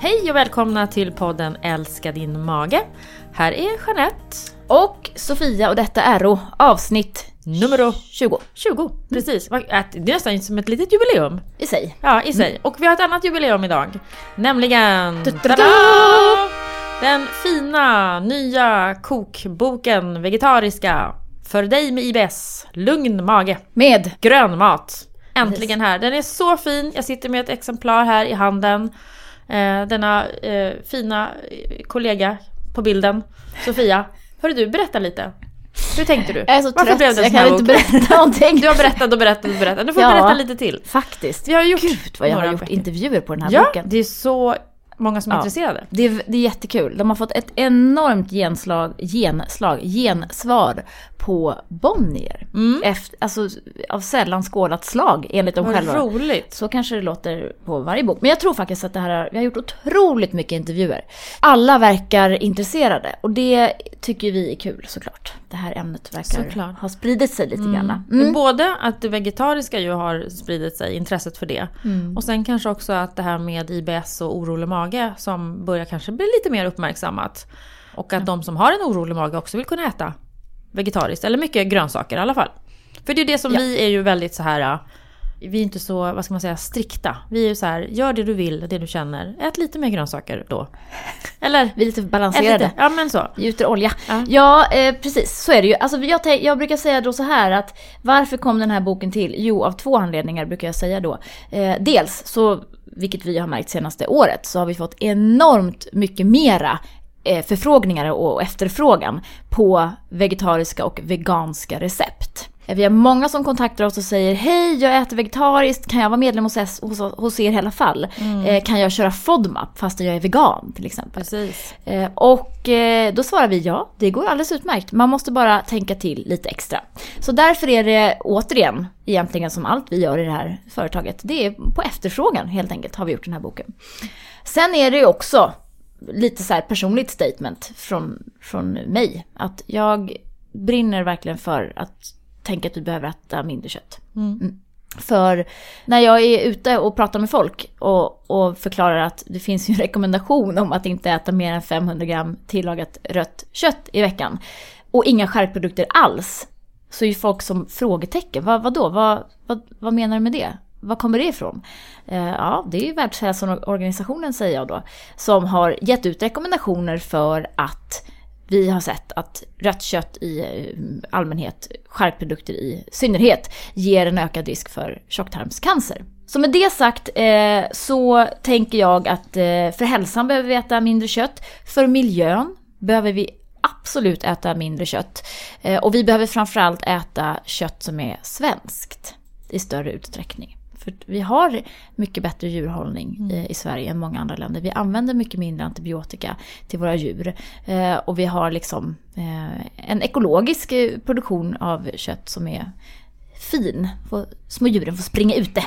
Hej och välkomna till podden Älska din mage. Här är Jeanette. Och Sofia och detta är då avsnitt Nummer 20 20. Precis. Vad- att- Det är nästan som ett litet jubileum. i sig. Ja, i sig. Och vi har ett annat jubileum idag. Nämligen... Tada! Den fina nya kokboken Vegetariska. För dig med IBS. Lugn mage. Med Grön mat. Äntligen här. Den är så fin. Jag sitter med ett exemplar här i handen. Eh, denna eh, fina kollega på bilden, Sofia. Hörru du, berätta lite. Hur tänkte du? jag är så Varför trött blev det jag kan inte berätta någonting. Du har berättat och berättat och berättat. Nu får du Ja. berätta lite till. Faktiskt. Vi har gjort Gud vad jag har gjort böcker. intervjuer på den här Ja, boken. det är så många som är Ja. intresserade. Det är, det är jättekul. De har fått ett enormt genslag, genslag, gensvar på Bonnier. Efter, alltså av sällan skådat slag enligt dem Vad själva. roligt. Så kanske det låter på varje bok. Men jag tror faktiskt att det här, är- vi har gjort otroligt mycket intervjuer. Alla verkar intresserade och det tycker vi är kul såklart. Det här ämnet verkar Såklart. ha spridit sig lite grann. Det är Mm. Både att det vegetariska ju har spridit sig, intresset för det. Mm. Och sen kanske också att det här med IBS och orolig mage som börjar kanske bli lite mer uppmärksammat. Och att de som har en orolig mage också vill kunna äta vegetariskt. Eller mycket grönsaker i alla fall. För det är det som Ja. vi är ju väldigt så här. äh, Vi är inte så, vad ska man säga, strikta. Vi är ju så här, gör det du vill, det du känner. Ät lite mer grönsaker då. Eller? Vi är lite balanserade. lite. Ja men så. Gjuter olja. Ja. Ja, eh, precis. Så är det ju. Alltså, jag, jag brukar säga då så här att varför kom den här boken till? Jo, av två anledningar brukar jag säga då. Eh, dels så, vilket vi har märkt senaste året, så har vi fått enormt mycket mera förfrågningar och efterfrågan på vegetariska och veganska recept. Eh, Vi har många som kontaktar oss och säger Hej, jag äter vegetariskt, kan jag vara medlem hos, S- hos, hos er i alla fall? Eh, kan jag köra FODMAP fast jag är vegan till exempel? Precis. Eh, Och eh, då svarar vi ja, det går alldeles utmärkt. Man måste bara tänka till lite extra. Så därför är det återigen, egentligen som allt vi gör i det här företaget, det är på efterfrågan helt enkelt har vi gjort den här boken. Sen är det ju också lite så här personligt statement från, från mig. Att jag brinner verkligen för att tänka att vi behöver äta mindre kött. Mm. För när jag är ute och pratar med folk och, och förklarar att det finns ju en rekommendation om att inte äta mer än 500 gram tillagat rött kött i veckan och inga skärpprodukter alls. Så är ju folk som frågetecken. Vad, vadå? Vad, vad, vad menar du med det? Var kommer det ifrån? Eh, ja, det är ju Världshälsoorganisationen säger jag då. Som har gett ut rekommendationer för att vi har sett att rött kött i eh, allmänhet, skärpprodukter i synnerhet, ger en ökad risk för tjocktarmscancer. Så med det sagt eh, så tänker jag att eh, för hälsan behöver vi äta mindre kött. För miljön behöver vi absolut äta mindre kött. Eh, och vi behöver framförallt äta kött som är svenskt i större utsträckning. För vi har mycket bättre djurhållning i, i Sverige än många andra länder. Vi använder mycket mindre antibiotika till våra djur. Eh, och vi har liksom eh, en ekologisk eh, produktion av kött som är fin. Får, små djuren får springa ute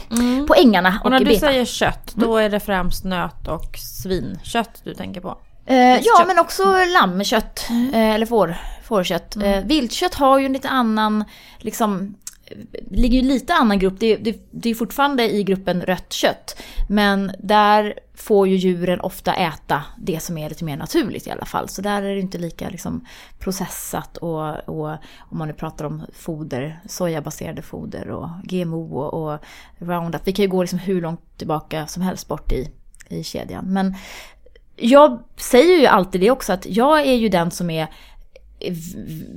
på ängarna och, Mm. Och när du beta. säger kött, då är det främst nöt och svinkött du tänker på? Eh, ja, men också lammkött. Eh, eller får, fårkött. Eh, viltkött har ju en lite annan, liksom, eh, ligger ju i lite annan grupp. Det, är- det, det är fortfarande i gruppen rött kött. Men där får ju djuren ofta äta det som är lite mer naturligt i alla fall. Så där är det inte lika liksom, processat och, och om man nu pratar om foder, sojabaserade foder och GMO och, och Roundup. Vi kan ju gå liksom hur långt tillbaka som helst bort i, i kedjan. Men jag säger ju alltid det också att jag är ju den som är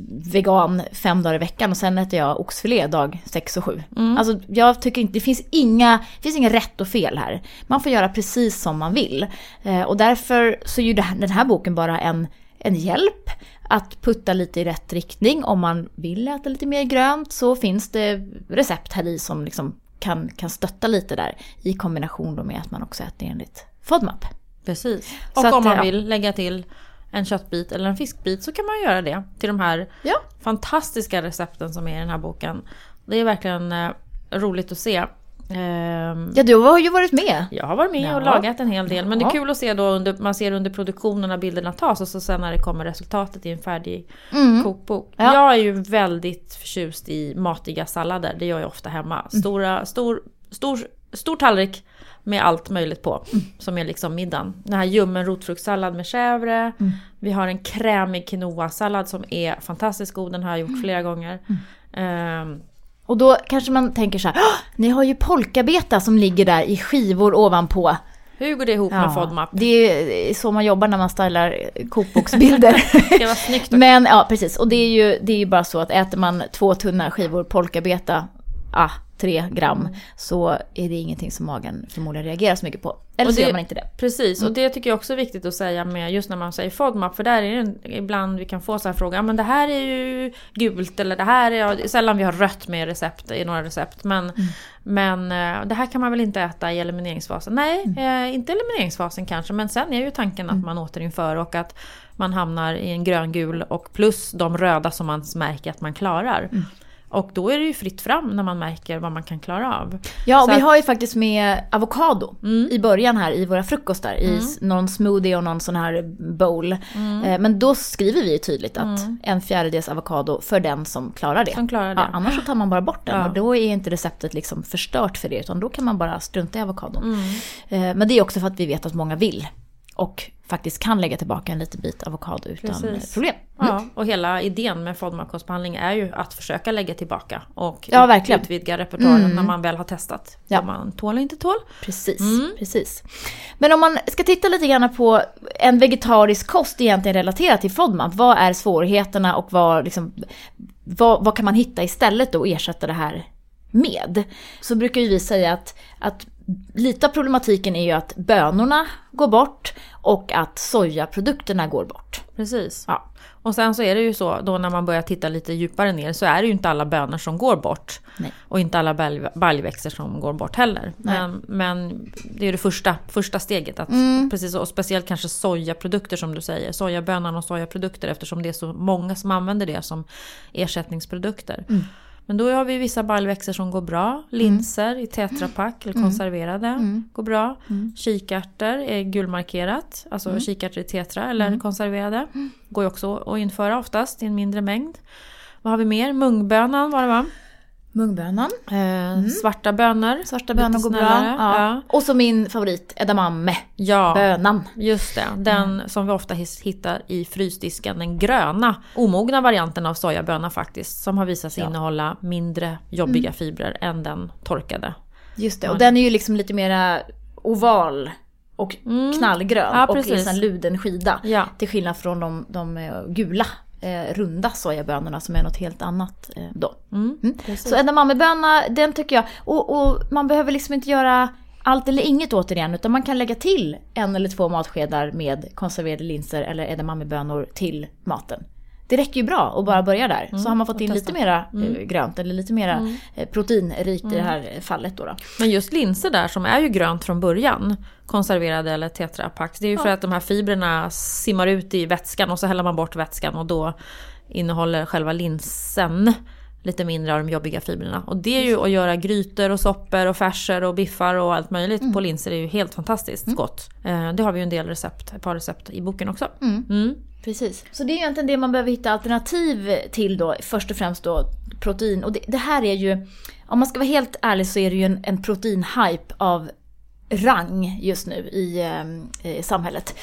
vegan fem dagar i veckan och sen äter jag oxfilé dag sex och sju. Alltså jag tycker inte, det finns inga, det finns inga rätt och fel här. Man får göra precis som man vill. Eh, och därför så är ju den här boken bara en, en hjälp att putta lite i rätt riktning. Om man vill äta lite mer grönt så finns det recept här i som liksom kan, kan stötta lite där i kombination med att man också äter enligt FODMAP. Precis. Så Och att, om man ja. vill lägga till en köttbit eller en fiskbit så kan man göra det till de här Ja. fantastiska recepten som är i den här boken. Det är verkligen eh, roligt att se. Ehm, Ja, du har ju varit med. Jag har varit med och Ja. lagat en hel del men det är kul att se då under, man ser under produktionen när bilderna tas och så sen när det kommer resultatet i en färdig kokbok. Ja. Jag är ju väldigt förtjust i matiga sallader, det gör jag ofta hemma. Stora, stor, stor stor tallrik med allt möjligt på. Som är liksom middagen. Den här ljummen rotfruktssallad med chèvre. Vi har en krämig quinoa-sallad som är fantastiskt god. Den har jag gjort flera gånger. Ehm, Och då kanske man tänker så här, "Åh, ni har ju polkabeta som ligger där i skivor ovanpå. hur går det ihop med FODMAP? det är så man jobbar när man stylar kokboksbilder. Det snyggt också. Men ja, precis. Och det är ju det är ju bara så att äter man två tunna skivor polkabeta, ah, tre gram, Mm. så är det ingenting som magen förmodligen reagerar så mycket på. Eller så det- gör man inte det. Precis, och det tycker jag också är viktigt att säga med just när man säger FODMAP. För där är det ibland vi kan få så här frågor, ja men det här är ju gult eller det här är, sällan vi har rött med recept i några recept. Men, men eh, det här kan man väl inte äta i elimineringsfasen? Nej, eh, inte elimineringsfasen kanske, men sen är ju tanken att man återinför och att man hamnar i en gröngul och plus de röda som man märker att man klarar. Och då är det ju fritt fram när man märker vad man kan klara av. Ja, och Så vi har ju faktiskt med avokado Mm. i början här i våra frukostar. I s- någon smoothie och någon sån här bowl. Mm. Eh, Men då skriver vi ju tydligt att en fjärdedels avokado för den som klarar det. Som klarar det. Ja, annars så tar man bara bort den Ja. och då är inte receptet liksom förstört för det utan då kan man bara strunta i avokadon. Mm. Eh, Men det är också för att vi vet att många vill. Och faktiskt kan lägga tillbaka en liten bit avokado utan Precis. problem. Ja, och hela idén med FODMAP-kostbehandling är ju att försöka lägga tillbaka och Ja, verkligen. utvidga repertoaren Mm. när man väl har testat Ja. vad man tål och inte tål. Precis, Mm. precis. Men om man ska titta lite grann på en vegetarisk kost egentligen relaterat till FODMAP. Vad är svårigheterna och vad, liksom, vad, vad kan man hitta istället och ersätta det här med? Så brukar ju vi säga att, att lite av problematiken är ju att bönorna går bort och att sojaprodukterna går bort. Precis. Ja. Och sen så är det ju så då när man börjar titta lite djupare ner så är det ju inte alla bönor som går bort. Nej. Och inte alla balj- baljväxter som går bort heller. Men, men det är det första, första steget. Att, Mm. precis, och speciellt kanske sojaprodukter som du säger. Sojabönan och sojaprodukter eftersom det är så många som använder det som ersättningsprodukter. Mm. Men då har vi vissa baljväxter som går bra. Linser i tetrapack eller konserverade Mm. går bra. Kikärtor är gulmarkerat. Alltså Mm. kikärtor i tetra eller konserverade. Går ju också att införa oftast i en mindre mängd. Vad har vi mer? Mungbönan var det va? Mungbönan, Eh, Svarta bönor. Mm. svarta bönor går bra. Ja. Ja. Och så min favorit, edamame, Ja, bönan. just det. Den som vi ofta hittar i frysdisken. Den gröna, omogna varianten av sojaböna faktiskt. Som har visat sig Ja. Mm. innehålla mindre jobbiga fibrer än den torkade. Just det, och den är ju liksom lite mera oval och knallgrön Mm. Ja, och liksom luden skida. Ja. Till skillnad från de, de eh, gula eh, runda sojabönorna som är något helt annat eh, då. Mm, Mm. Så edamameböna, den tycker jag, och, och man behöver liksom inte göra allt eller inget återigen utan man kan lägga till en eller två matskedar med konserverade linser eller edamamebönor till maten. Det räcker ju bra att bara börja där. så har man fått in Mm. Mm. lite mera eh, grönt eller lite mera eh, proteinrikt i det här fallet då. då. Men just linser där som är ju grönt från början, konserverade eller tetrapacks, det är ju för att de här fibrerna simmar ut i vätskan och så häller man bort vätskan och då innehåller själva linsen lite mindre av de jobbiga fibrerna. Och det är ju att göra grytor och soppor och färser och biffar och allt möjligt på linser är ju helt fantastiskt gott. Eh, Det har vi ju en del recept, ett par recept i boken också. Mm. Precis. Så det är egentligen det man behöver hitta alternativ till då, först och främst då protein. Och det, det här är ju, om man ska vara helt ärlig så är det ju en, en proteinhype av rang just nu i, ehm, i samhället.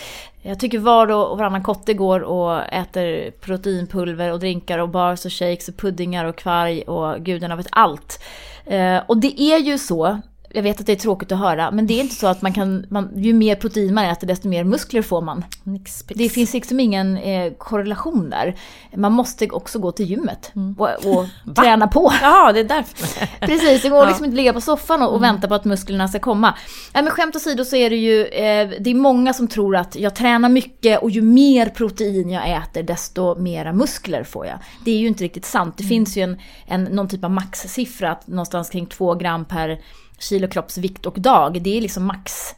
Jag tycker var och varannan kotte går och äter proteinpulver och drinkar och bars och shakes och puddingar och kvarg och gudarna vet allt. Eh, och det är ju så, jag vet att det är tråkigt att höra, men det är inte så att man kan, man, ju mer protein man äter desto mer muskler får man. Nix. Det finns liksom ingen eh, korrelation där. Man måste också gå till gymmet och, och träna på. Jaha, det är därför. Precis, det går Ja. liksom inte att ligga på soffan och, och vänta på att musklerna ska komma. Nej men skämt åsido så är det ju, eh, det är många som tror att jag tränar mycket och ju mer protein jag äter desto mera muskler får jag. Det är ju inte riktigt sant. Det finns ju en, en, någon typ av maxsiffra, att någonstans kring 2 gram per kilo kroppsvikt och dag. Det är liksom max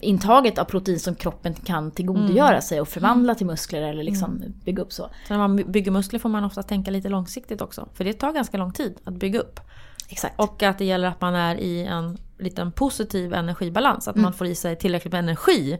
intaget av protein som kroppen kan tillgodogöra sig och förvandla till muskler eller liksom bygga upp så. Så när man bygger muskler får man ofta tänka lite långsiktigt också. För det tar ganska lång tid att bygga upp. Exakt. Och att det gäller att man är i en liten positiv energibalans. Mm. Att man får i sig tillräckligt med energi.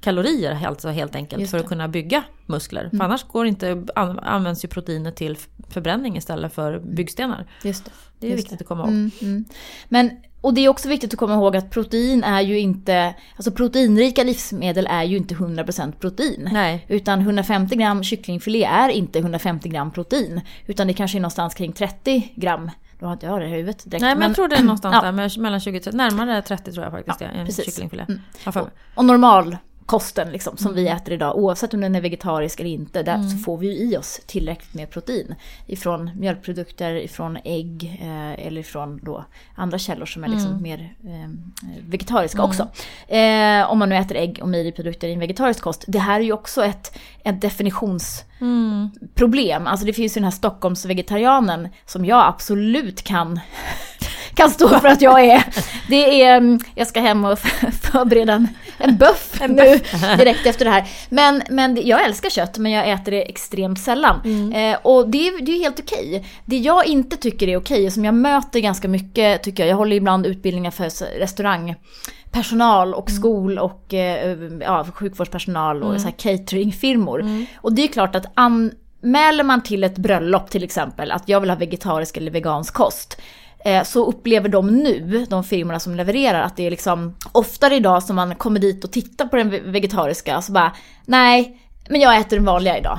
Kalorier alltså helt enkelt för att det. Mm. kunna bygga muskler. För annars går inte, an- används ju proteiner till förbränning istället för byggstenar. Just det. Det är Just viktigt att komma ihåg. Mm, mm. Men och det är också viktigt att komma ihåg att protein är ju inte, alltså proteinrika livsmedel är ju inte 100% protein. Nej. Utan 150 gram kycklingfilé är inte 150 gram protein. Utan det kanske är någonstans kring 30 gram. Då har inte jag det i huvudet direkt. Nej men, jag tror det är någonstans ja. där, mellan 20 och 30, närmare 30 tror jag faktiskt Ja, det är, en precis. kycklingfilé. Mm. Mig. Och normal kosten liksom, som vi äter idag, oavsett om den är vegetarisk eller inte, där så får vi ju i oss tillräckligt med protein. Ifrån mjölkprodukter, ifrån ägg eh, eller ifrån då andra källor som är liksom mer eh, vegetariska också. Eh, om man nu äter ägg och mejeriprodukter i en vegetarisk kost. Det här är ju också ett, ett definitionsproblem. Alltså det finns ju den här Stockholmsvegetarianen som jag absolut kan kan stå för att jag är. Det är, mm, jag ska hem och förbereda en, en böff nu direkt efter det här. Men, men jag älskar kött men jag äter det extremt sällan. Eh, och det, är- det är ju helt okej. Det jag inte tycker är okej och som jag möter ganska mycket tycker jag, jag håller ibland utbildningar för s- restaurangpersonal och skol och eh, ja, sjukvårdspersonal och så här cateringfirmor. Och det är klart att anmäler man till ett bröllop till exempel att jag vill ha vegetarisk eller vegansk kost eh, så upplever de nu, de firmorna som levererar, att det är liksom oftare idag som man kommer dit och tittar på den ve- vegetariska så bara nej, men jag äter den vanliga idag.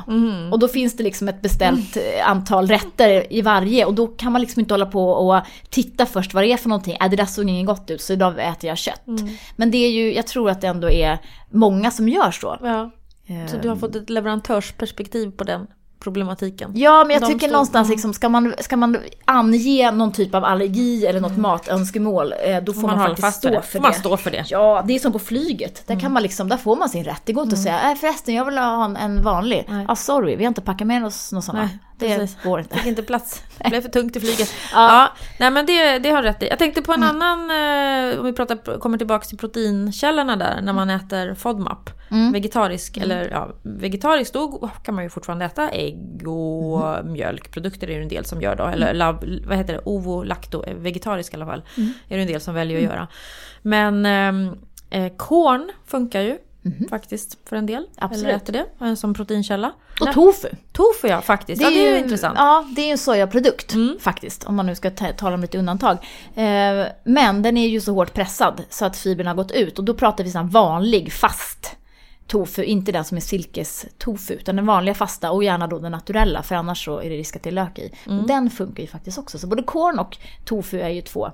Och då finns det liksom ett beställt eh, antal rätter i varje och då kan man liksom inte hålla på och titta först vad det är för någonting. Äh, det där såg ingen gott ut så idag äter jag kött. Men det är ju, jag tror att det ändå är många som gör så. Ja. Så du har fått ett leverantörsperspektiv på den problematiken. Ja, men jag tycker står- någonstans liksom, ska man, ska man ange någon typ av allergi eller något matönskemål, eh, då får man, hålla faktiskt stå det. för Får man det. stå för det. Ja, det är som på flyget. Där kan man liksom, där får man sin rätt. Det går inte att säga, äh, förresten jag vill ha en, en vanlig. Nej. Ja, sorry, vi har inte packat med oss några sådana. Det precis. går inte. Fick inte plats. Det blev för tungt i flyget. Ja. nej men det, det har rätt i. Jag tänkte på en Mm. annan, eh, om vi pratar, kommer tillbaka till proteinkällorna där, när man äter FODMAP. Mm. Vegetarisk, eller ja, vegetariskt då kan man ju fortfarande äta ägg och Mm. mjölkprodukter är det en del som gör då. Eller lab, vad heter det, ovo, lacto, eh, vegetarisk i alla fall. Mm. Är det en del som väljer att göra. Men ehm, eh, korn funkar ju faktiskt för en del. Absolut. Eller äter det eh, som proteinkälla. Och Nej, tofu. Tofu ja, faktiskt. ja, det är ju intressant. Ja, det är en sojaprodukt Mm. faktiskt. Om man nu ska ta, tala om lite undantag. Eh, men den är ju så hårt pressad så att fibrerna har gått ut. Och då pratar vi sån vanlig fast tofu, inte den som är silkestofu. Utan den vanliga fasta och gärna då den naturella för annars så är det risk att det är lök i. Mm. Den funkar ju faktiskt också. Så både korn och tofu är ju två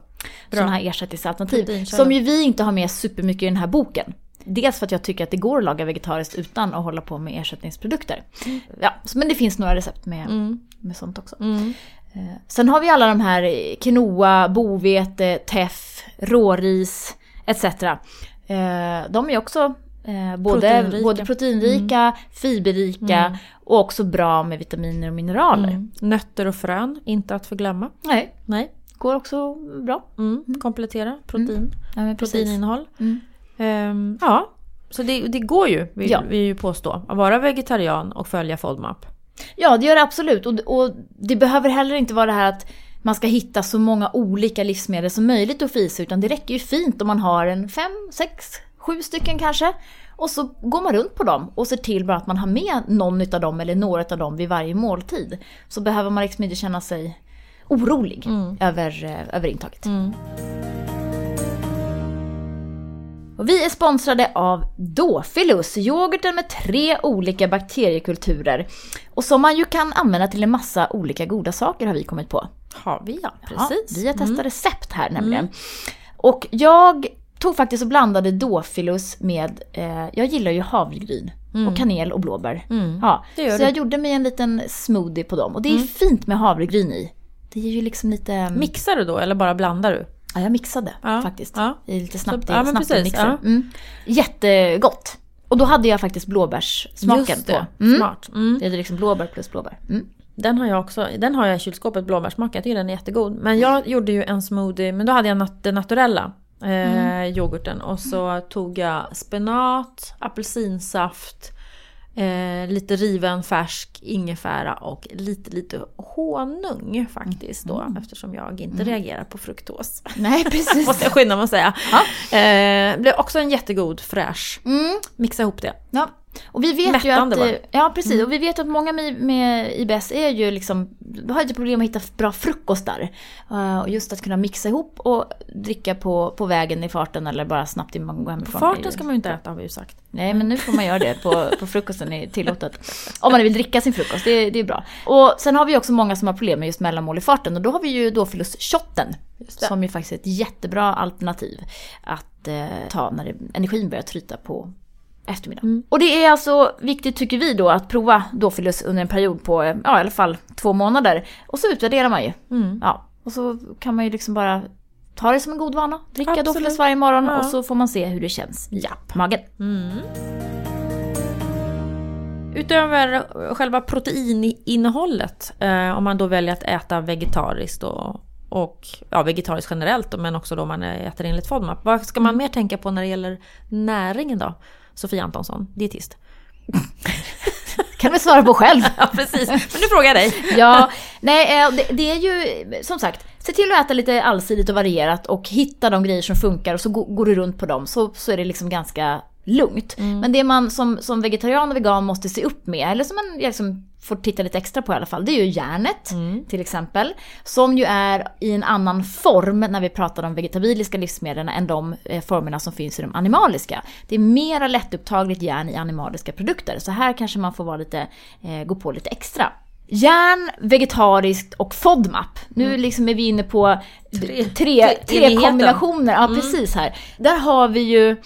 sådana här ersättningsalternativ. Som ju vi inte har med supermycket i den här boken. Dels för att jag tycker att det går att laga vegetariskt utan att hålla på med ersättningsprodukter. Ja, så- men det finns några recept med, med sånt också. Mm. Eh, Sen har vi alla de här eh, quinoa, bovete, teff, råris etc. Eh, De är också både Proteinrika. både proteinrika fiberrika och också bra med vitaminer och mineraler. Mm. Nötter och frön, inte att förglömma. Nej, Nej. går också bra. Mm. Komplettera protein. Ja. Proteininnehåll. Mm. Ehm, ja, så det, det går ju, vill Ja. vi ju påstå, att vara vegetarian och följa FODMAP. Ja, det gör det absolut. Och, och det behöver heller inte vara det här att man ska hitta så många olika livsmedel som möjligt att sig, utan det räcker ju fint om man har en fem, sex, sju stycken kanske. Och så går man runt på dem och ser till bara att man har med någon av dem eller några av dem vid varje måltid. Så behöver man liksom inte känna sig orolig över, eh, över intaget. Och vi är sponsrade av Dofilus, yoghurten med tre olika bakteriekulturer. Och som man ju kan använda till en massa olika goda saker har vi kommit på. Har vi ja, Ja, precis. vi har testat recept här nämligen. Och jag tog faktiskt och blandade Dofilus med, eh, jag gillar ju havregryn och kanel och blåbär. Mm. Ja, det så du. jag gjorde mig en liten smoothie på dem. Och det är fint med havregryn i. Det ger ju liksom lite... Mixar du då eller bara blandar du? Ja, jag mixade Ja, faktiskt. ja. Är lite snabbt, Så- ja, snabbt precis, mixer. ja. Mm. Jättegott. Och då hade jag faktiskt blåbärssmaken Just det, på. Mm. smart. Mm. Det är liksom blåbär plus blåbär. Mm. Den har jag också, den har jag i kylskåpet, blåbärssmak. Jag tycker den är jättegod. Men jag gjorde ju en smoothie, men då hade jag nat- den naturella eh, yoghurten. Och så tog jag spenat, apelsinsaft, eh, lite riven färsk ingefära och lite lite honung faktiskt då. Eftersom jag inte reagerar på fruktos. Nej, precis. Måste jag skynda mig att säga. Eh, blev också en jättegod fräsch. Mm. Mixa ihop det. Ja. Och vi vet Mättande ju att, ja precis, och vi vet att många med, med IBS är ju liksom, har ju problem att hitta bra frukostar. Eh, och just att kunna mixa ihop och dricka på, på vägen i farten eller bara snabbt innan man går På hemifrån. farten ska man ju inte äta har vi ju sagt. Nej men nu får man göra det på, på frukosten, är tillåtet. Om man vill dricka sin frukost, det, är- det är bra. Och sen har vi också många som har problem med just mellanmål i farten och då har vi ju Dofilus-shotten. det. Som ju faktiskt är ett jättebra alternativ att eh, ta när det, energin börjar tryta på eftermiddagen. Mm. Och det är alltså viktigt tycker vi då att prova Dofilus under en period på eh, ja, i alla fall två månader. Och så utvärderar man ju. Mm. Ja, och så kan man ju liksom bara ta det som en god vana. Dricka. Dofilus varje morgon Ja. och så får man se hur det känns i magen. Utöver själva proteininnehållet, eh, om man då väljer att äta vegetariskt och, och ja, vegetariskt generellt men också då man äter enligt FODMAP. Vad ska man mer tänka på när det gäller näringen då? Sofia Antonsson, dietist. Kan du svara på själv? Ja precis, men nu frågar jag dig. Ja, nej eh, det, det är ju som sagt, se till att äta lite allsidigt och varierat och hitta de grejer som funkar och så går du runt på dem så, så är det liksom ganska lugnt. Men det man som, som vegetarian och vegan måste se upp med, eller som man liksom får titta lite extra på i alla fall, det är ju järnet till exempel. Som ju är i en annan form när vi pratar om vegetabiliska livsmedel än de eh, formerna som finns i de animaliska. Det är mera lättupptagligt järn i animaliska produkter, så här kanske man får vara lite, eh, gå på lite extra. Järn, vegetariskt och FODMAP. Nu liksom är vi inne på tre, tre, tre kombinationer. Ja, precis här. Där har vi ju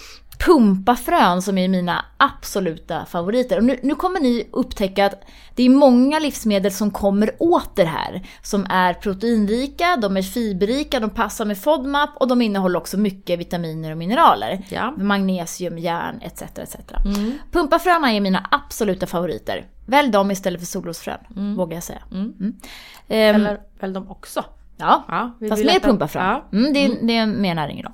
pumpafrön som är mina absoluta favoriter. Och nu, nu kommer ni upptäcka att det är många livsmedel som kommer åt det här. Som är proteinrika, de är fiberrika, de passar med FODMAP och de innehåller också mycket vitaminer och mineraler. Ja. Magnesium, järn etc. etc. Pumpafröna är mina absoluta favoriter. Välj dem istället för solrosfrön, vågar jag säga. Mm. Ehm, Eller väl de också. ja, Ja, vi fast mer pumpafrön. Ja. Mm, det, är, det är mer näring i dem.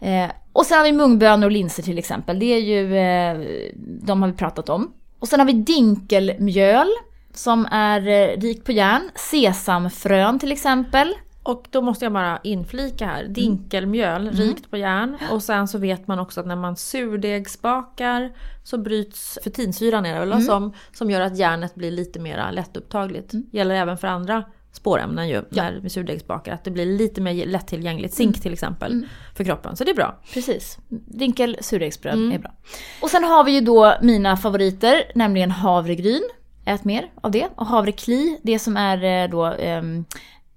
Eh, och sen har vi mungbönor och linser till exempel. Det är ju, eh, de har vi pratat om. Och sen har vi dinkelmjöl som är eh, rik på järn. Sesamfrön till exempel. Och då måste jag bara inflika här, dinkelmjöl, rikt på järn. Och sen så vet man också att när man surdegsbakar så bryts fetinsyran är det väl, som, som gör att järnet blir lite mer lättupptagligt. Gäller även för andra spårämnen ju, när vi surdegsbakar. Att det blir lite mer lättillgängligt, zink till exempel, för kroppen. Så det är bra. Precis. Dinkel surdegsbröd är bra. Och sen har vi ju då mina favoriter, nämligen havregryn. Ät mer av det. Och havrekli, det som är eh, då ehm,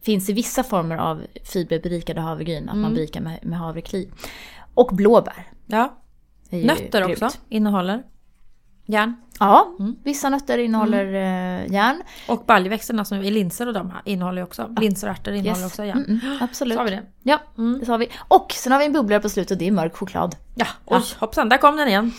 finns i vissa former av fiberberikade havregryn, att man berikar med, med havrekli. Och blåbär. Ja. Nötter också innehåller järn. Ja, vissa nötter innehåller eh, järn. Och baljväxterna som är linser och de här innehåller också, linser och ärtor innehåller Yes. också järn. Mm, mm, absolut. Så har vi det. Ja, det sa vi. Och sen har vi en bubblare på slutet, det är mörk choklad. Ja, oj hoppsan, där kom den igen.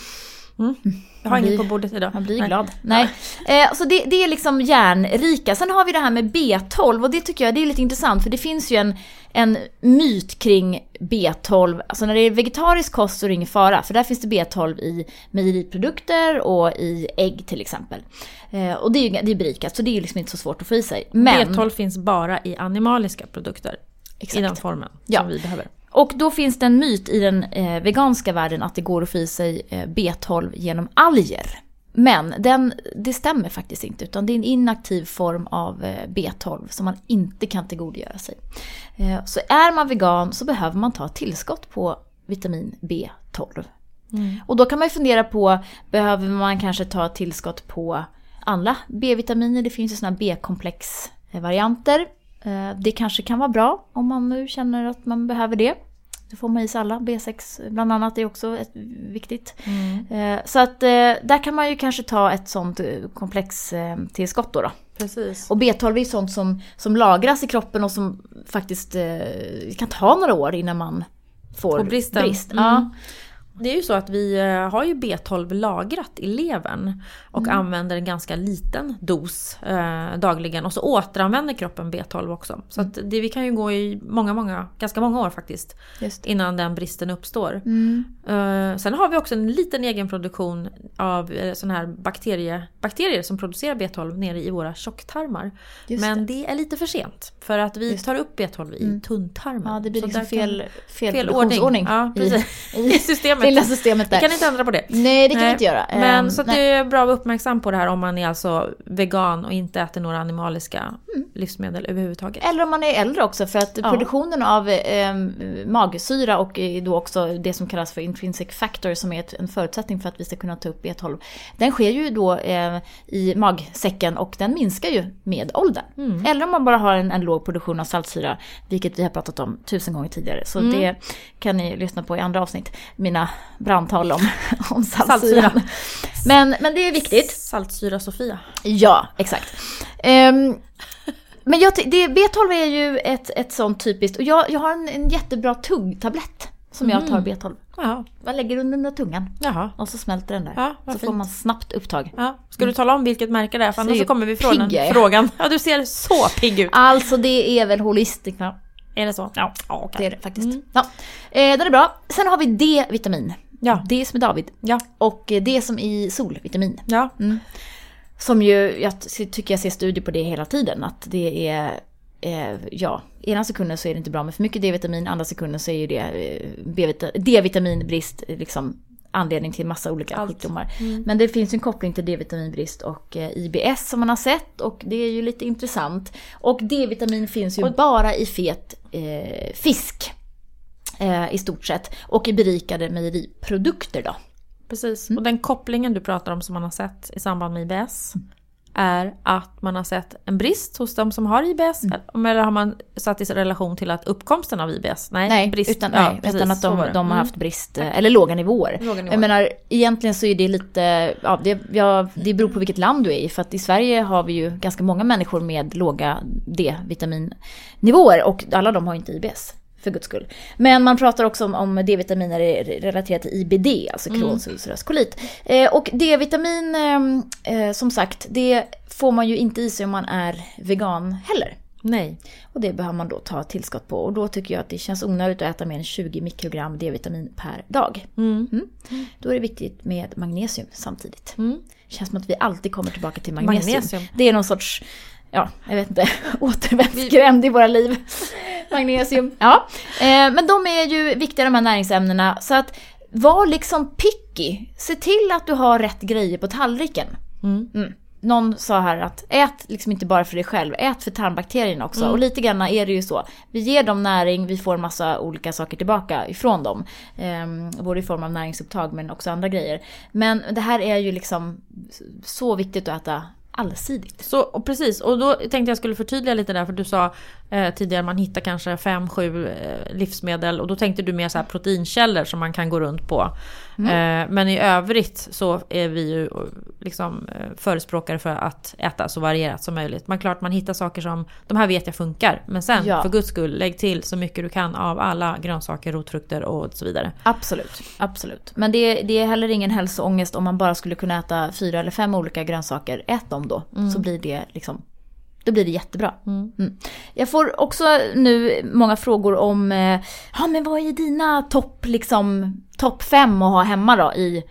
Mm. Jag har inget på bordet idag. Man blir Nej. glad. Nej. Eh, så det, det är liksom järnrika. Sen har vi det här med B12 och det tycker jag det är lite intressant för det finns ju en, en myt kring B12. Alltså när det är vegetarisk kost så är det ingen fara för där finns det B12 i mejeriprodukter och i ägg till exempel. Eh, och det är ju det är berikat så det är ju liksom inte så svårt att få i sig. Men, B12 finns bara i animaliska produkter. I den formen Ja. som vi behöver. Och då finns det en myt i den eh, veganska världen att det går att få i sig eh, B12 genom alger. Men den, det stämmer faktiskt inte, utan det är en inaktiv form av eh, B12 som man inte kan tillgodogöra sig. Eh, så är man vegan så behöver man ta tillskott på vitamin B12. Och då kan man ju fundera på, behöver man kanske ta tillskott på alla B-vitaminer? Det finns ju sådana B-komplexvarianter. Eh, Det kanske kan vara bra om man nu känner att man behöver det. Då får man i sig alla. B6 bland annat är också ett, viktigt. Eh, Så att eh, där kan man ju kanske ta ett sånt eh, komplextillskott då. då. Precis. Och B12 är ju sånt som, som lagras i kroppen och som faktiskt kan ta några år innan man får brist. Mm. Ja. Det är ju så att vi eh, har ju B12 lagrat i levern och Mm. använder en ganska liten dos eh, dagligen och så återanvänder kroppen B12 också. Så att det, vi kan ju gå i många, många, ganska många år faktiskt innan den bristen uppstår. Mm. Eh, sen har vi också en liten egenproduktion av eh, här bakterie, bakterier som producerar B12 nere i våra tjocktarmar. Just Men det. är lite för sent för att vi Just tar upp B12 i tunntarmen. Ja, det blir liksom fel, fel, fel produktionsordning ordning. Ja, i-. I systemet. Lilla systemet Vi där. kan inte ändra på det. Nej, det kan vi Nej, inte göra. Men Ehm, så det är bra att vara uppmärksam på det här om man är alltså vegan och inte äter några animaliska Mm. livsmedel överhuvudtaget. Eller om man är äldre också för att Ja. produktionen av eh, magsyra och då också det som kallas för intrinsic factor som är ett, en förutsättning för att vi ska kunna ta upp B12. Den sker ju då eh, i magsäcken och den minskar ju med åldern. Mm. Eller om man bara har en, en låg produktion av saltsyra, vilket vi har pratat om tusen gånger tidigare. Så Mm. det kan ni lyssna på i andra avsnitt, mina brandtal om, om Saltsyra. saltsyran. Men, men det är viktigt. Saltsyra Sofia. Ja, exakt. Ehm, men jag, det, B12 är ju ett, ett sånt typiskt, och jag, jag har en, en jättebra tuggtablett som jag tar B12. Jaha. Man lägger under, under tungan Jaha. och så smälter den där. Ja, så får fint. man snabbt upptag. Ja. Ska du tala om vilket märke det är? För annars så kommer vi från den frågan. Ja, du ser så pigg ut. Alltså det är väl Holistica. Är det så? Ja, ja Det är det faktiskt. Ja. Eh, den är bra. Sen har vi D-vitamin. Ja. D som är David. Ja. Och D som i solvitamin. Ja. Som ju, jag ty- tycker jag ser studier på det hela tiden, att det är, eh, ja, ena sekunden så är det inte bra med för mycket D-vitamin, andra sekunden så är ju det eh, D-vitaminbrist liksom anledning till massa olika Allt. sjukdomar. Men det finns ju en koppling till D-vitaminbrist och eh, IBS som man har sett och det är ju lite intressant. Och D-vitamin finns ju bara i fet eh, fisk. Eh, I stort sett. Och i berikade mejeriprodukter då. Precis. Mm. Och den kopplingen du pratar om som man har sett i samband med IBS är att man har sett en brist hos de som har IBS. Eller har man satt i relation till att uppkomsten av IBS? Nej, Nej, brist. utan, Ja, nej, precis, utan att de, de har Mm. haft brist, eh, eller låga nivåer. Låga nivåer. Jag menar, egentligen så är det lite, ja det, ja, det beror på vilket land du är i. För att i Sverige har vi ju ganska många människor med låga D-vitaminnivåer och alla de har inte IBS. För guds skull. Men man pratar också om, om D-vitaminer relaterat till IBD, alltså Crohns ulcerös kolit. Eh, och D-vitamin, eh, eh, som sagt, det får man ju inte i sig om man är vegan heller. Nej. Och det behöver man då ta tillskott på. Och då tycker jag att det känns onödigt att äta mer än 20 mikrogram D-vitamin per dag. Mm. Mm. Då är det viktigt med magnesium samtidigt. Mm. känns som att vi alltid kommer tillbaka till magnesium. Magnesium. Det är någon sorts, ja, jag vet inte, återvändsgränd i våra liv. Magnesium. Ja, eh, men de är ju viktiga de här näringsämnena. Så att var liksom picky. Se till att du har rätt grejer på tallriken. Mm. Mm. Någon sa här att ät liksom inte bara för dig själv, ät för tarmbakterierna också. Mm. Och lite grann är det ju så. Vi ger dem näring, vi får massa olika saker tillbaka ifrån dem. Ehm, både i form av näringsupptag men också andra grejer. Men det här är ju liksom så viktigt att äta allsidigt. Så, och precis, och då tänkte jag skulle förtydliga lite där för du sa eh, tidigare man hittar kanske 5-7 eh, livsmedel och då tänkte du mer så proteinkällor som man kan gå runt på. Eh, men i övrigt så är vi ju eh, liksom eh, förespråkare för att äta så varierat som möjligt. Men klart man hittar saker som de här vet jag funkar. Men sen Ja. för guds skull lägg till så mycket du kan av alla grönsaker, rotfrukter och så vidare. Absolut, absolut. Men det, det är heller ingen hälsoångest om man bara skulle kunna äta fyra eller fem olika grönsaker. Ät dem då, så blir det liksom då blir det jättebra. Mm. Jag får också nu många frågor om, eh, ja men vad är dina topp liksom, top fem att ha hemma då i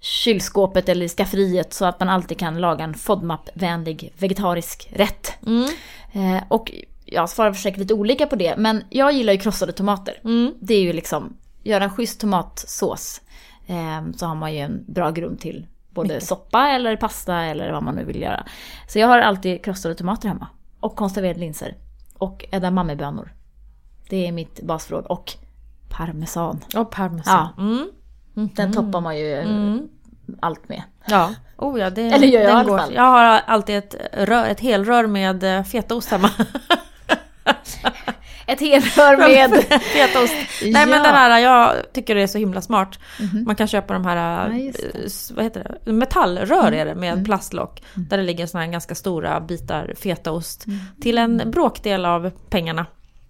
kylskåpet eller i skafferiet så att man alltid kan laga en FODMAP-vänlig vegetarisk rätt. Mm. Eh, och jag svarar säkert lite olika på det, men jag gillar ju krossade tomater. Mm. Det är ju liksom, göra en schysst tomatsås eh, så har man ju en bra grund till både soppa eller pasta eller vad man nu vill göra. Så jag har alltid krossade tomater hemma. Och konserverade linser. Och edamamebönor. Det är mitt basförråd. Och parmesan. Och parmesan. Ja. Mm. Den toppar man ju Mm. allt med. Ja, oh ja det, Eller gör jag i alla går. fall. Jag har alltid ett, rör, ett helrör med eh, fetaost hemma. Ett helrör med... Fetaost. Nej men Ja. den här, jag tycker det är så himla smart. Man kan köpa de här, Ja, eh, vad heter det, metallrör är det med plastlock. Där det ligger såna här ganska stora bitar fetaost. Till en bråkdel av pengarna.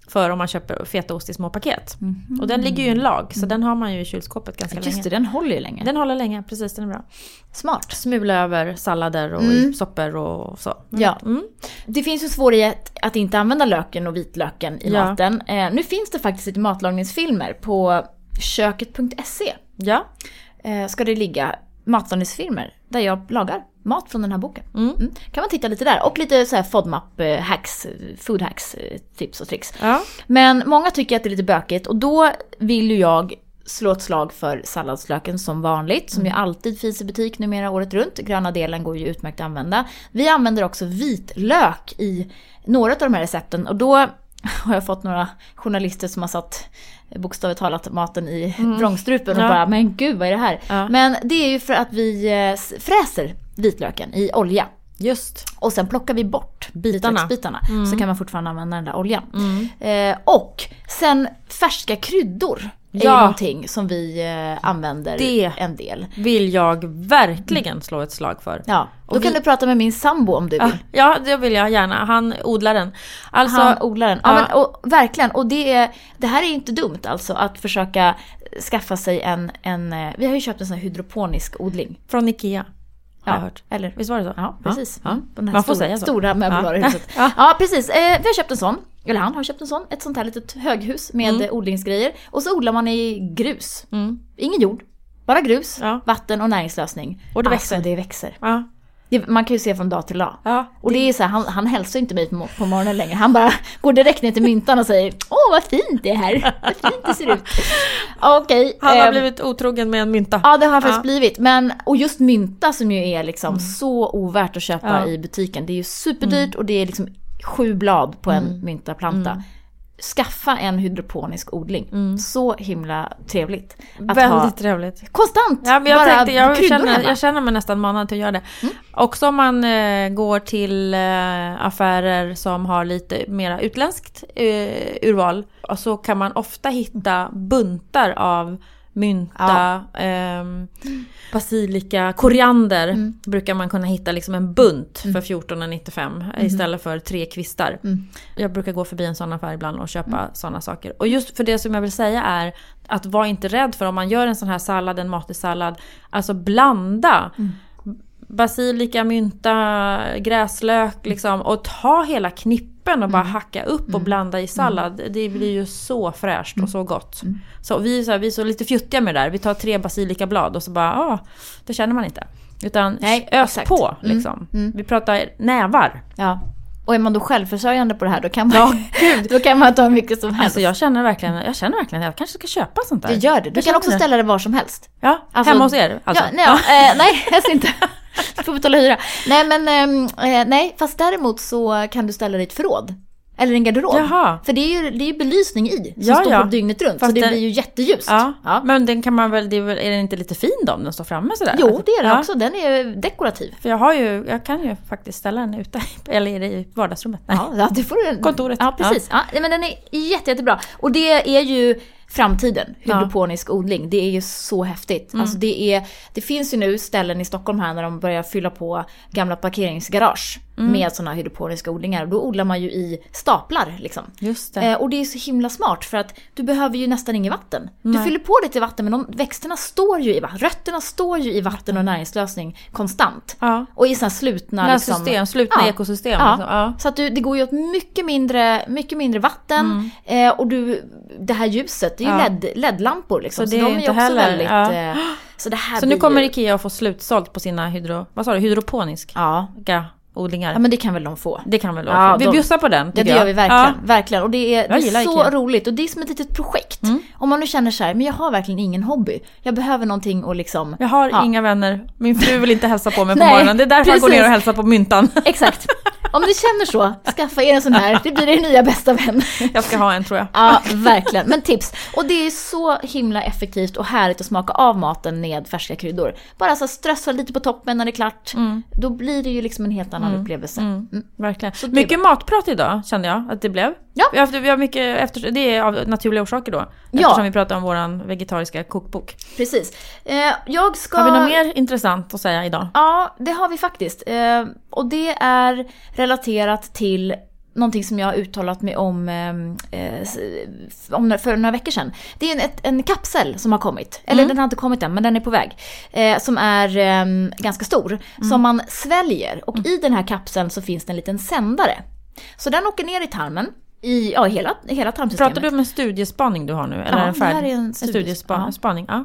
För om man köper fetaost i små paket. Och den ligger ju i en lag, så den har man ju i kylskåpet ganska Just det, länge. den håller ju länge. Den håller länge, precis den är bra. Smart. Smula över sallader och Mm. soppor och så. Ja. Mm. Det finns ju svårighet att inte använda löken och vitlöken i Ja. maten. Eh, nu finns det faktiskt lite matlagningsfilmer på köket.se. Ja. Eh, ska det ligga matlagningsfilmer där jag lagar mat från den här boken. Mm. Mm. Kan man titta lite där. Och lite så här FODMAP-hacks, food hacks, eh, tips och tricks. Ja. Men många tycker att det är lite bökigt och då vill ju jag slå ett slag för salladslöken som vanligt, som ju alltid finns i butik numera året runt. Gröna delen går ju utmärkt att använda. Vi använder också vitlök i några av de här recepten och då har jag fått några journalister som har satt bokstavligt talat maten i vrångstrupen och Ja. bara “men gud vad är det här?” Ja. Men det är ju för att vi eh, fräser vitlöken i olja. Just. Och sen plockar vi bort Bitarna. vitlöksbitarna. Så kan man fortfarande använda den där oljan. Mm. Eh, och sen färska kryddor är Ja. någonting som vi eh, använder Det. en del. Vill jag verkligen slå ett slag för. Ja, då Och kan vi- du prata med min sambo om du vill. Ja, det vill jag gärna. Han odlar den. Alltså, Han odlar den. Ja, ja. Men, och, verkligen. Och det, är, det här är inte dumt alltså att försöka skaffa sig en, en eh, vi har ju köpt en sån här hydroponisk odling. från Ikea. Har jag hört. Eller Visst var det så? Ja, precis. Ja. Mm, den här Man får stora, säga så. stora möbelvaruhuset. Ja. Ja. precis. Eh, vi har köpt en sån. Eller han har köpt en sån. Ett sånt här litet höghus med eh, odlingsgrejer. Och så odlar man i grus. Mm. Ingen jord. Bara grus, vatten och näringslösning. Och det alltså, växer. det växer. Det, man kan ju se från dag till dag. Ja. Och det är så här, han, han hälsar inte mig på, mo- på morgonen längre. Han bara går direkt ner till myntan och säger Åh vad fint det är här. Vad fint det ser ut. Okej. Han har ehm, blivit otrogen med en mynta. Ja det har han faktiskt Ja. blivit. Men, och just mynta som ju är liksom så ovärt att köpa Ja. i butiken. Det är ju superdyrt och det är liksom sju blad på en myntaplanta. Skaffa en hydroponisk odling. Så himla trevligt. Väldigt ha trevligt. konstant Ja, jag, bara tänkte, jag, känner, jag känner mig nästan manad till att göra det. Också om man eh, går till eh, affärer som har lite mera utländskt eh, urval. Och så kan man ofta hitta buntar av mynta, ehm, basilika, koriander. Brukar man kunna hitta liksom en bunt för 14,95 istället för tre kvistar. Jag brukar gå förbi en sån affär ibland och köpa Mm. såna saker. Och just för det som jag vill säga är att var inte rädd för om man gör en sån här sallad, en matig sallad, alltså blanda. Mm. Basilika, mynta, gräslök liksom och ta hela knippen och bara Mm. hacka upp och blanda i sallad. Det blir ju så fräscht och så Mm. gott. Så vi, är så här, vi är så lite fjuttiga med det där. Vi tar tre basilikablad och så bara, ja, det känner man inte. Utan Nej, ös exakt. på liksom. Vi pratar nävar. Ja. Och är man då självförsörjande på det här då kan man, då kan man ta hur mycket som helst. Alltså jag känner verkligen, jag känner verkligen att jag kanske ska köpa sånt där. det gör det. Du Jag kan också det. ställa det var som helst. Ja, Alltså- hemma hos er alltså. Ja, nej, ja, eh, nej, helst inte. Du får betala hyra. Nej, men ehm, eh, nej, fast däremot så kan du ställa ditt förråd. Eller en garderob. Jaha. För det är ju det är ju belysning i, som Ja, står ja. på dygnet runt. Fast så det det- blir ju jätteljust. Ja, Ja. men den kan man väl, är, väl, är den inte lite fin då om den står framme sådär? Jo, det är ja. också. Den är dekorativ. För jag har ju, jag kan ju faktiskt ställa den ute, eller är det i vardagsrummet? Nej. Ja, det får du. Kontoret. Ja, precis. Ja. men den är jätte, jättebra. Och det är ju framtiden, Ja. hydroponisk odling. Det är ju så häftigt. Alltså det, är, det finns ju nu ställen i Stockholm här när de börjar fylla på gamla parkeringsgarage med sådana hydroponiska odlingar. Då odlar man ju i staplar liksom. Just det. Eh, och det är så himla smart för att du behöver ju nästan inget vatten. Du Nej. fyller på lite vatten men de, växterna står ju i vatten. Rötterna står ju i vatten och näringslösning konstant. ja. Och i sådana slutna liksom, system, slutna Ja. ekosystem. Ja. Liksom. Ja. Så att du, det går ju åt mycket mindre, mycket mindre vatten eh, och du, det här ljuset, det är ju Mm. Ja. LED, LED-lampor liksom. Så Så, det är de är ju också heller- väldigt... Eh, så Så nu kommer ju, Ikea att få slutsålt på sina hydro, vad sa du, hydroponiska ja. Odlingar. ja, men det kan väl de få. det kan väl Ja, vara. Vi de- bjussar på den Ja, det jag. gör vi verkligen. Ja. verkligen. Och det är, det är så Ikea. roligt och det är som ett litet projekt. Om man nu känner så här, men jag har verkligen ingen hobby. Jag behöver någonting att liksom... Jag har Ja. inga vänner, min fru vill inte hälsa på mig på morgonen. Det är därför jag går precis. ner och hälsar på myntan. Exakt. Om ni känner så, skaffa er en sån här. Det blir er nya bästa vän. Jag ska ha en tror jag. Ja, verkligen. Men tips. Och det är så himla effektivt och härligt att smaka av maten med färska kryddor. Bara så strössla lite på toppen när det är klart. Då blir det ju liksom en helt annan upplevelse. Mm. Verkligen. det är Mycket matprat idag kände jag att det blev. Ja. Vi har, vi har mycket efter, det är av naturliga orsaker då. Ja. Eftersom vi pratar om våran vegetariska kokbok. Precis. Eh, jag ska... Har vi något mer intressant att säga idag? Ja, det har vi faktiskt. Eh, och det är relaterat till någonting som jag har uttalat mig om, eh, eh, om för några veckor sedan. Det är en, ett, en kapsel som har kommit. Eller den har inte kommit än, men den är på väg. Eh, som är eh, ganska stor. Som man sväljer. Och i den här kapseln så finns det en liten sändare. Så den åker ner i tarmen. I ja, hela, hela tarmsystemet. Pratar du om en studiespaning du har nu? Eller Ja, en det här är en en studies- studiespaning? ja.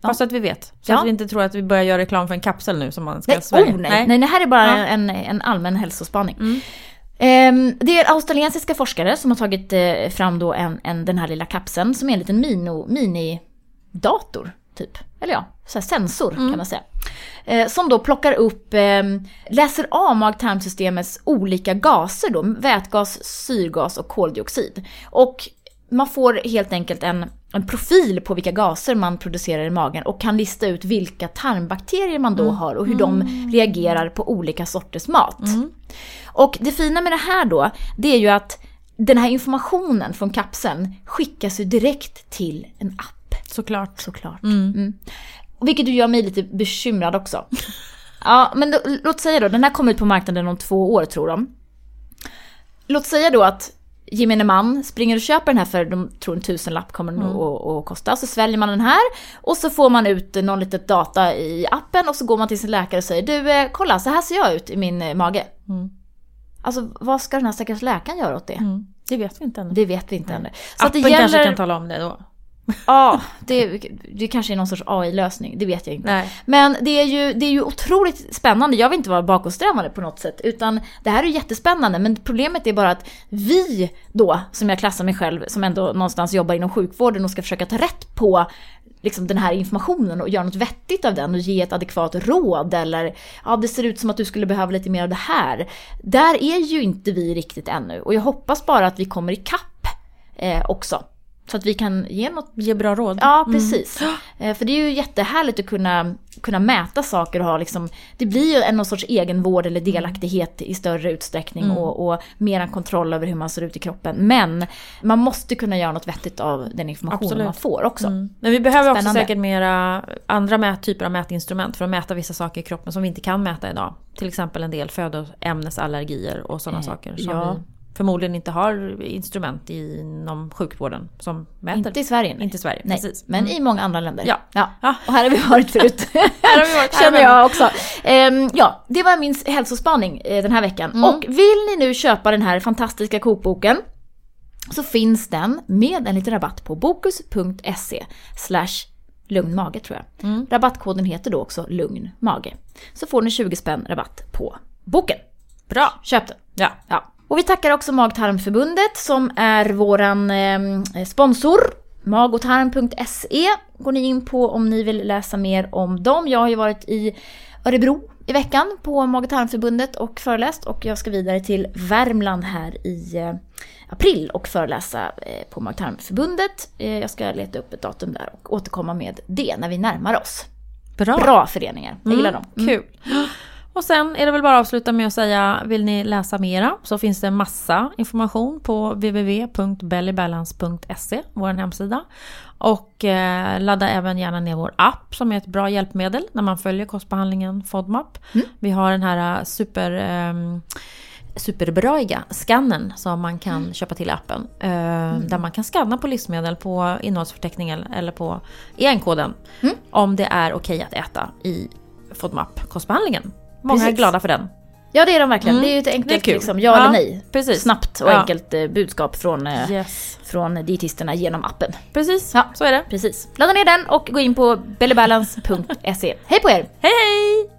Ja. Fast att vi vet. Så Ja. att vi inte tror att vi börjar göra reklam för en kapsel nu som man ska Nej, svälja. oh, nej. nej. det här är bara Ja. Mm. en, en allmän hälsospaning. Ehm, det är australiensiska forskare som har tagit eh, fram då en, en, den här lilla kapseln som är en liten mino, mini dator, typ. Eller ja, så sensor kan man säga. Eh, som då plockar upp, eh, läser av mag-tarmsystemets olika gaser då, vätgas, syrgas och koldioxid. Och man får helt enkelt en, en profil på vilka gaser man producerar i magen och kan lista ut vilka tarmbakterier man då har och hur de reagerar på olika sorters mat. Och det fina med det här då, det är ju att den här informationen från kapseln skickas ju direkt till en app. Såklart. Såklart. Mm. Och Vilket ju gör mig lite bekymrad också. ja, men då, låt säga då, den här kommer ut på marknaden om två år tror de. Låt säga då att gemene man springer och köper den här för de tror en tusenlapp kommer den att, att kosta. Så sväljer man den här och så får man ut någon litet data i appen och så går man till sin läkare och säger du eh, kolla så här ser jag ut i min eh, mage. Mm. Alltså vad ska den här stackars läkaren göra åt det? Mm. Det vet vi inte ännu. Det vet vi inte ännu. Så Appen det kanske gäller... kan tala om det då. Ja, det, det kanske är någon sorts AI-lösning, det vet jag inte. Nej. Men det är, ju, det är ju otroligt spännande, jag vill inte vara bakåtsträvande på något sätt, utan det här är jättespännande, men problemet är bara att vi då, som jag klassar mig själv, som ändå någonstans jobbar inom sjukvården och ska försöka ta rätt på liksom den här informationen och göra något vettigt av den och ge ett adekvat råd eller ja, det ser ut som att du skulle behöva lite mer av det här. Där är ju inte vi riktigt ännu och jag hoppas bara att vi kommer ikapp eh, också. Så att vi kan ge något Ge bra råd. Ja, precis. Eh, För det är ju jättehärligt att kunna, kunna mäta saker och ha liksom, det blir ju en någon sorts egenvård eller delaktighet i större utsträckning och, och mer kontroll över hur man ser ut i kroppen. Men man måste kunna göra något vettigt av den informationen Absolut. man får också. Mm. Men vi behöver också Spännande. säkert mera andra mät, typer av mätinstrument för att mäta vissa saker i kroppen som vi inte kan mäta idag. Till exempel en del födoämnesallergier och sådana Eh, saker som ja. vi förmodligen inte har instrument inom sjukvården som mäter. Inte i Sverige. nej. Inte i Sverige, Nej, precis. men i många andra länder. Ja. ja. Ja. Och här har vi varit förut. Här har vi varit, Känner jag också. Ehm, ja, det var min hälsospaning eh, den här veckan. Mm. Och vill ni nu köpa den här fantastiska kokboken så finns den med en liten rabatt på bokus.se slash lugn mage tror jag. Mm. Rabattkoden heter då också lugn mage. Så får ni 20 spänn rabatt på boken. Bra! Köp den! Ja. Ja. Och vi tackar också Mag-tarmförbundet som är våran eh, sponsor. Magotarm.se går ni in på om ni vill läsa mer om dem. Jag har ju varit i Örebro i veckan på Mag-tarmförbundet och föreläst och jag ska vidare till Värmland här i eh, april och föreläsa eh, på Mag-tarmförbundet. Eh, jag ska leta upp ett datum där och återkomma med det när vi närmar oss. Bra! Bra föreningar, jag gillar dem. Mm. Kul! Och sen är det väl bara att avsluta med att säga, vill ni läsa mera så finns det massa information på www.bellybalance.se, vår hemsida. Och eh, ladda även gärna ner vår app som är ett bra hjälpmedel när man följer kostbehandlingen FODMAP. Vi har den här eh, super... ehm, superbraiga skannen som man kan köpa till appen. Eh, Där man kan skanna på livsmedel på innehållsförteckningen eller på EN-koden. Om det är okej att äta i FODMAP-kostbehandlingen. Många är Precis. glada för den. Ja det är de verkligen. Mm. Det är ju ett är enkelt liksom, ja, Ja, eller nej. precis. Snabbt och Ja. enkelt eh, budskap från, eh, Yes. från dietisterna genom appen. Precis, Ja. så är det. Precis. Ladda ner den och gå in på bellybalance.se. Hej på er! Hej hej!